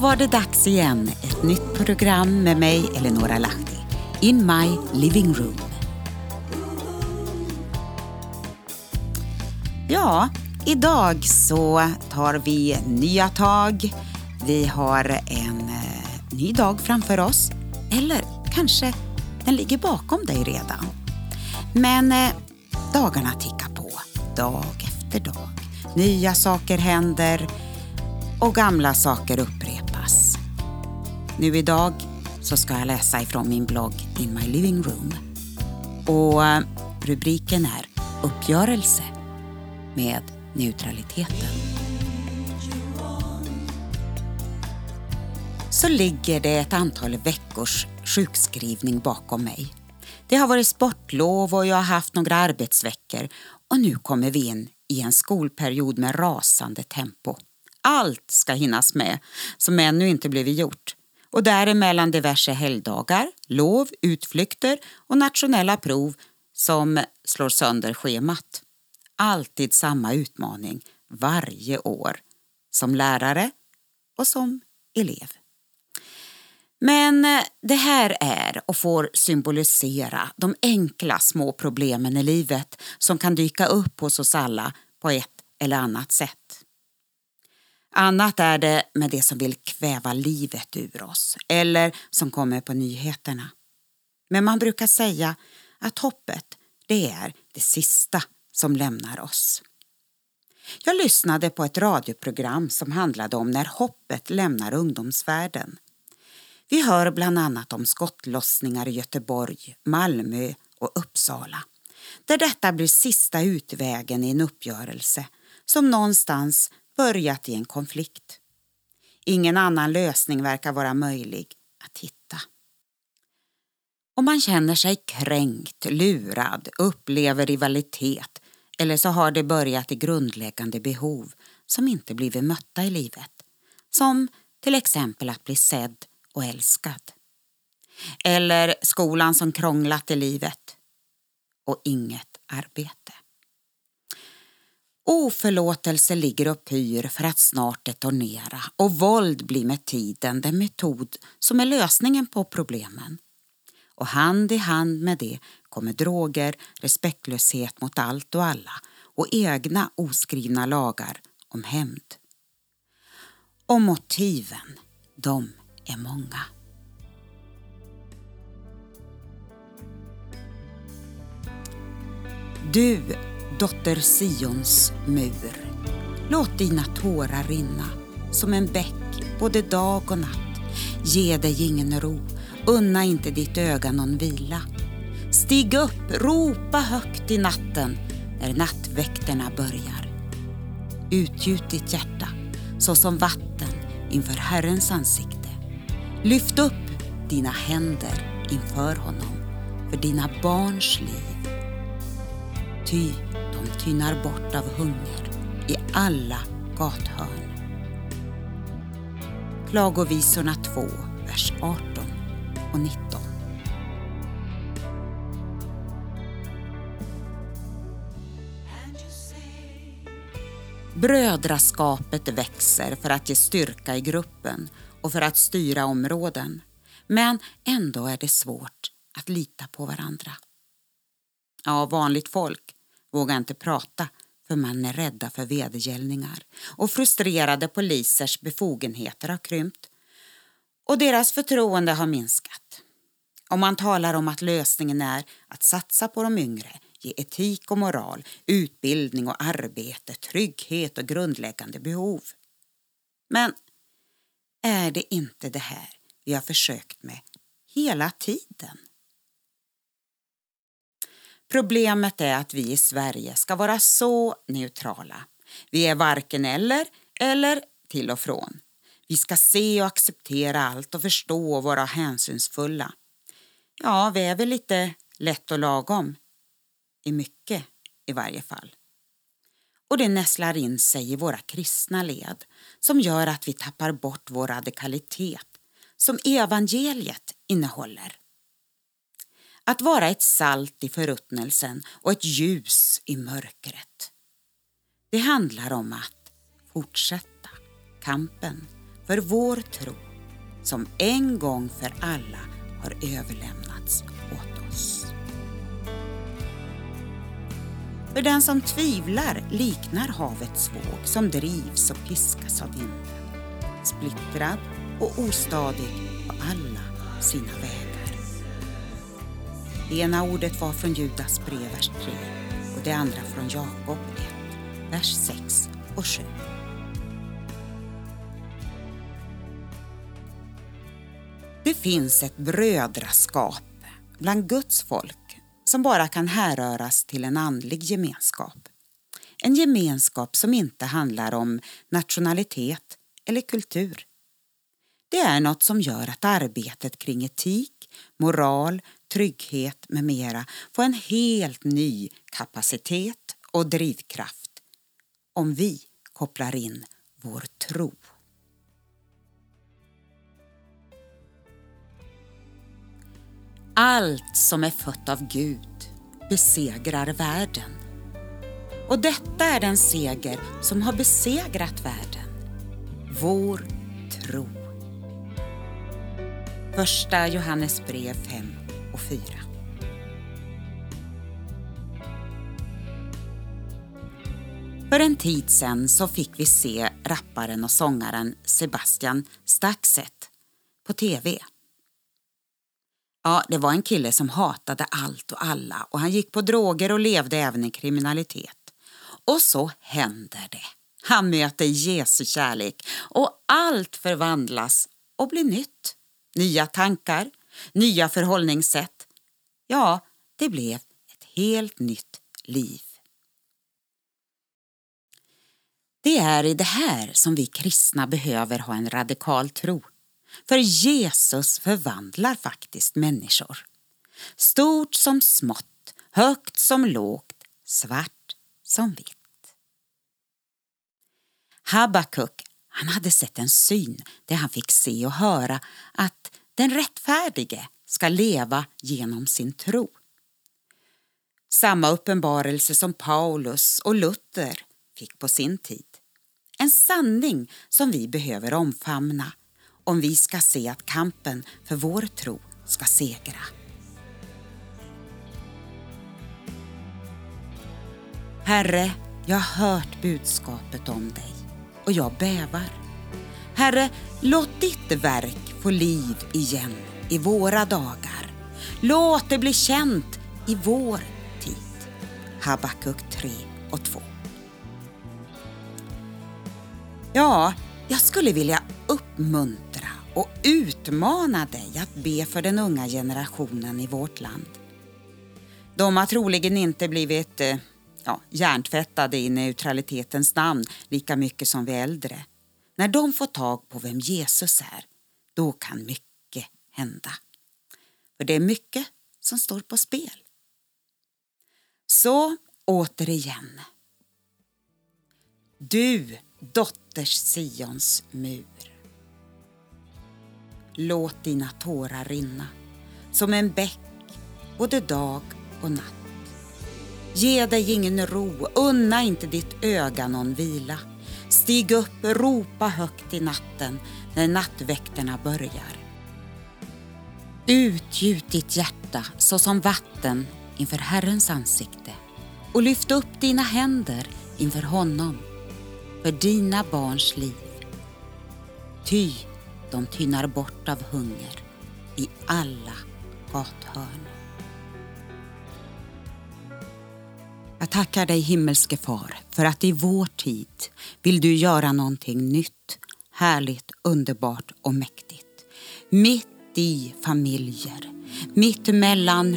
var det dags igen. Ett nytt program med mig, Eleonora Lahti. In my living room. Ja, idag så tar vi nya tag. Vi har en eh, ny dag framför oss. Eller kanske den ligger bakom dig redan. Men eh, dagarna tickar på, dag efter dag. Nya saker händer och gamla saker upprepas. Nu idag så ska jag läsa ifrån min blogg In My Living Room. Och eh, rubriken är Uppgörelse med neutraliteten. Så ligger det ett antal veckors sjukskrivning bakom mig. Det har varit sportlov och jag har haft några arbetsveckor och nu kommer vi in i en skolperiod med rasande tempo. Allt ska hinnas med som ännu inte blivit gjort och däremellan diverse helgdagar, lov, utflykter och nationella prov som slår sönder schemat. Alltid samma utmaning varje år som lärare och som elev. Men eh, det här är och får symbolisera de enkla små problemen i livet som kan dyka upp hos oss alla på ett eller annat sätt. Annat är det med det som vill kväva livet ur oss eller som kommer på nyheterna. Men man brukar säga att hoppet, det är det sista som lämnar oss. Jag lyssnade på ett radioprogram som handlade om när hoppet lämnar ungdomsvärlden. Vi hör bland annat om skottlossningar i Göteborg, Malmö och Uppsala där detta blir sista utvägen i en uppgörelse som någonstans börjat i en konflikt. Ingen annan lösning verkar vara möjlig att hitta. Om man känner sig kränkt, lurad, upplever rivalitet eller så har det börjat i grundläggande behov som inte blivit mötta i livet. Som till exempel att bli sedd och älskad. Eller skolan som krånglat i livet och inget arbete. Oförlåtelse ligger och pyr för att snart detonera och våld blir med tiden den metod som är lösningen på problemen. Och hand i hand med det kommer droger, respektlöshet mot allt och alla och egna oskrivna lagar om hämnd. Och motiven, de är många. Du, dotter Sions mur, låt dina tårar rinna som en bäck både dag och natt. Ge dig ingen ro, unna inte ditt öga någon vila. Stig upp, ropa högt i natten när nattväkterna börjar. Utgjut ditt hjärta såsom vatten inför Herrens ansikte Lyft upp dina händer inför honom för dina barns liv. Ty tynar bort av hunger i alla gathörn. Klagovisorna 2, vers 18 och 19. Brödraskapet växer för att ge styrka i gruppen och för att styra områden. Men ändå är det svårt att lita på varandra. Ja, vanligt folk vågar inte prata för man är rädda för vedergällningar och frustrerade polisers befogenheter har krympt och deras förtroende har minskat. Om man talar om att lösningen är att satsa på de yngre, ge etik och moral, utbildning och arbete, trygghet och grundläggande behov. Men är det inte det här vi har försökt med hela tiden? Problemet är att vi i Sverige ska vara så neutrala. Vi är varken eller, eller till och från. Vi ska se och acceptera allt och förstå och vara hänsynsfulla. Ja, vi är väl lite lätt och lagom. I mycket i varje fall och det näslar in sig i våra kristna led som gör att vi tappar bort vår radikalitet som evangeliet innehåller. Att vara ett salt i förruttnelsen och ett ljus i mörkret. Det handlar om att fortsätta kampen för vår tro som en gång för alla har överlämnats åt oss. För den som tvivlar liknar havets våg som drivs och piskas av vinden, splittrad och ostadig på alla sina vägar. Det ena ordet var från Judas brev, vers 3 och det andra från Jakob 1, vers 6 och 7. Det finns ett brödraskap bland Guds folk som bara kan härröras till en andlig gemenskap. En gemenskap som inte handlar om nationalitet eller kultur. Det är något som gör att arbetet kring etik, moral, trygghet med mera få en helt ny kapacitet och drivkraft om vi kopplar in vår tro. Allt som är fött av Gud besegrar världen. Och detta är den seger som har besegrat världen. Vår tro. Första Johannes brev 5 och 4. För en tid sen så fick vi se rapparen och sångaren Sebastian Staxet på TV. Ja, det var en kille som hatade allt och alla och han gick på droger och levde även i kriminalitet. Och så händer det. Han möter Jesu kärlek och allt förvandlas och blir nytt. Nya tankar, nya förhållningssätt. Ja, det blev ett helt nytt liv. Det är i det här som vi kristna behöver ha en radikal tro. För Jesus förvandlar faktiskt människor. Stort som smått, högt som lågt, svart som vitt. Habakuk han hade sett en syn där han fick se och höra att den rättfärdige ska leva genom sin tro. Samma uppenbarelse som Paulus och Luther fick på sin tid. En sanning som vi behöver omfamna om vi ska se att kampen för vår tro ska segra. Herre, jag har hört budskapet om dig och jag bävar. Herre, låt ditt verk få liv igen i våra dagar. Låt det bli känt i vår tid. Habakuk 3 och 2. Ja, jag skulle vilja uppmuntra och utmana dig att be för den unga generationen i vårt land. De har troligen inte blivit eh, ja, hjärntvättade i neutralitetens namn lika mycket som vi äldre. När de får tag på vem Jesus är, då kan mycket hända. För det är mycket som står på spel. Så återigen. Du, dotters Sions mur. Låt dina tårar rinna som en bäck både dag och natt. Ge dig ingen ro, unna inte ditt öga någon vila. Stig upp, ropa högt i natten när nattväkterna börjar. Utgjut ditt hjärta såsom vatten inför Herrens ansikte och lyft upp dina händer inför honom för dina barns liv. Ty de tynar bort av hunger i alla gathörn. Jag tackar dig himmelske far för att i vår tid vill du göra någonting nytt, härligt, underbart och mäktigt. Mitt i familjer, mitt mellan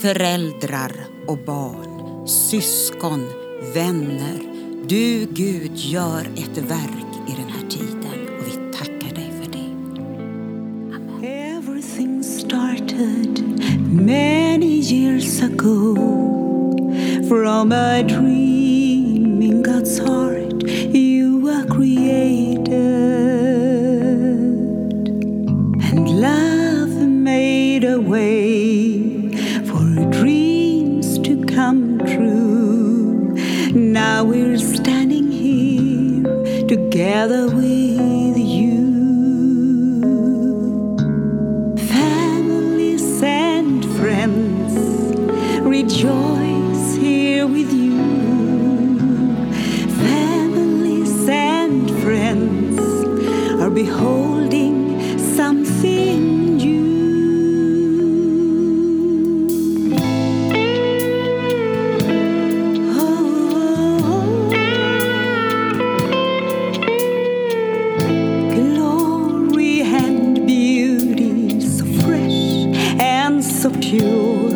föräldrar och barn, syskon, vänner. Du Gud gör ett verk i den här tiden och vi tackar dig för det. Amen. Everything started many years ago. From a dream in God's heart, beholding something new. Oh, and beauty so fresh and so true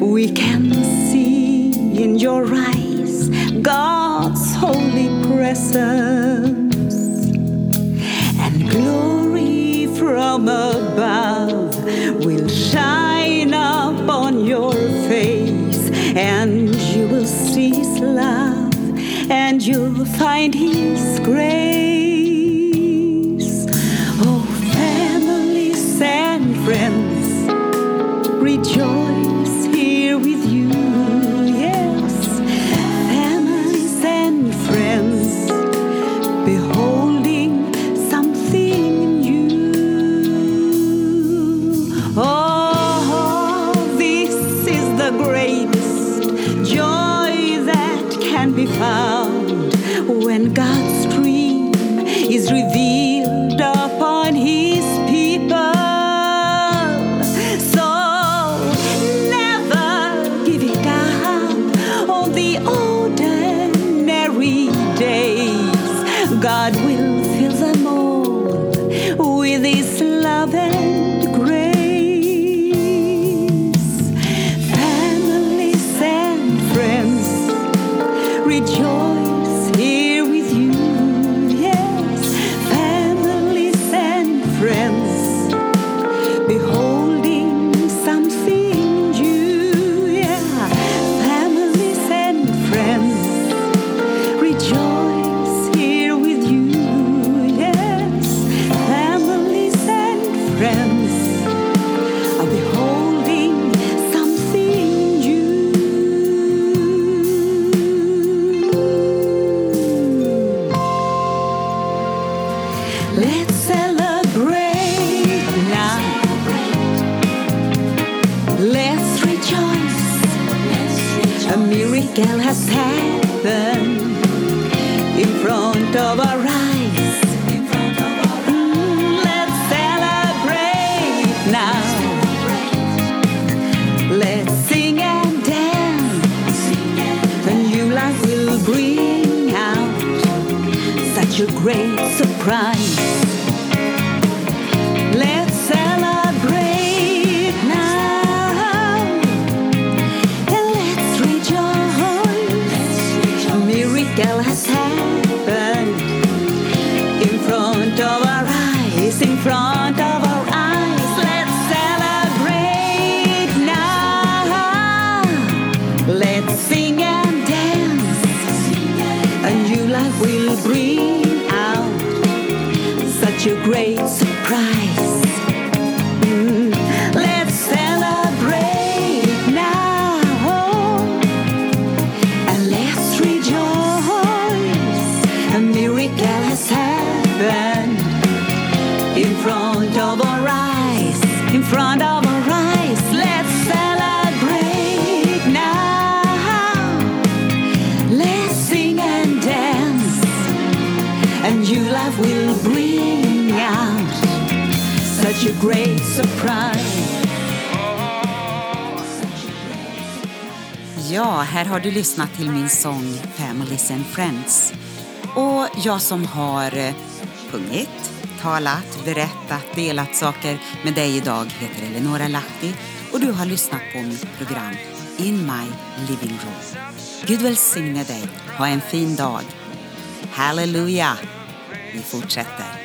we can see in your eyes God's holy presence. From above will shine upon your face, and you will see His love, and you'll find His grace. Miracle has happened in front of our eyes. Mm, Let's celebrate now. Let's sing and dance. A new life will bring out such a great surprise. A great surprise. Mm, Let's celebrate now and let's rejoice. A miracle has happened in front of our eyes, in front of our eyes. Let's celebrate now. Let's sing and dance, and new life will bring out such a great surprise. Ja, här har du lyssnat till min sång Families and Friends. Och jag som har eh, sjungit, talat, berättat, delat saker med dig idag heter Eleonora Lahti och du har lyssnat på mitt program In My Living Room. Gud välsigne dig. Ha en fin dag. Halleluja! Vi fortsätter.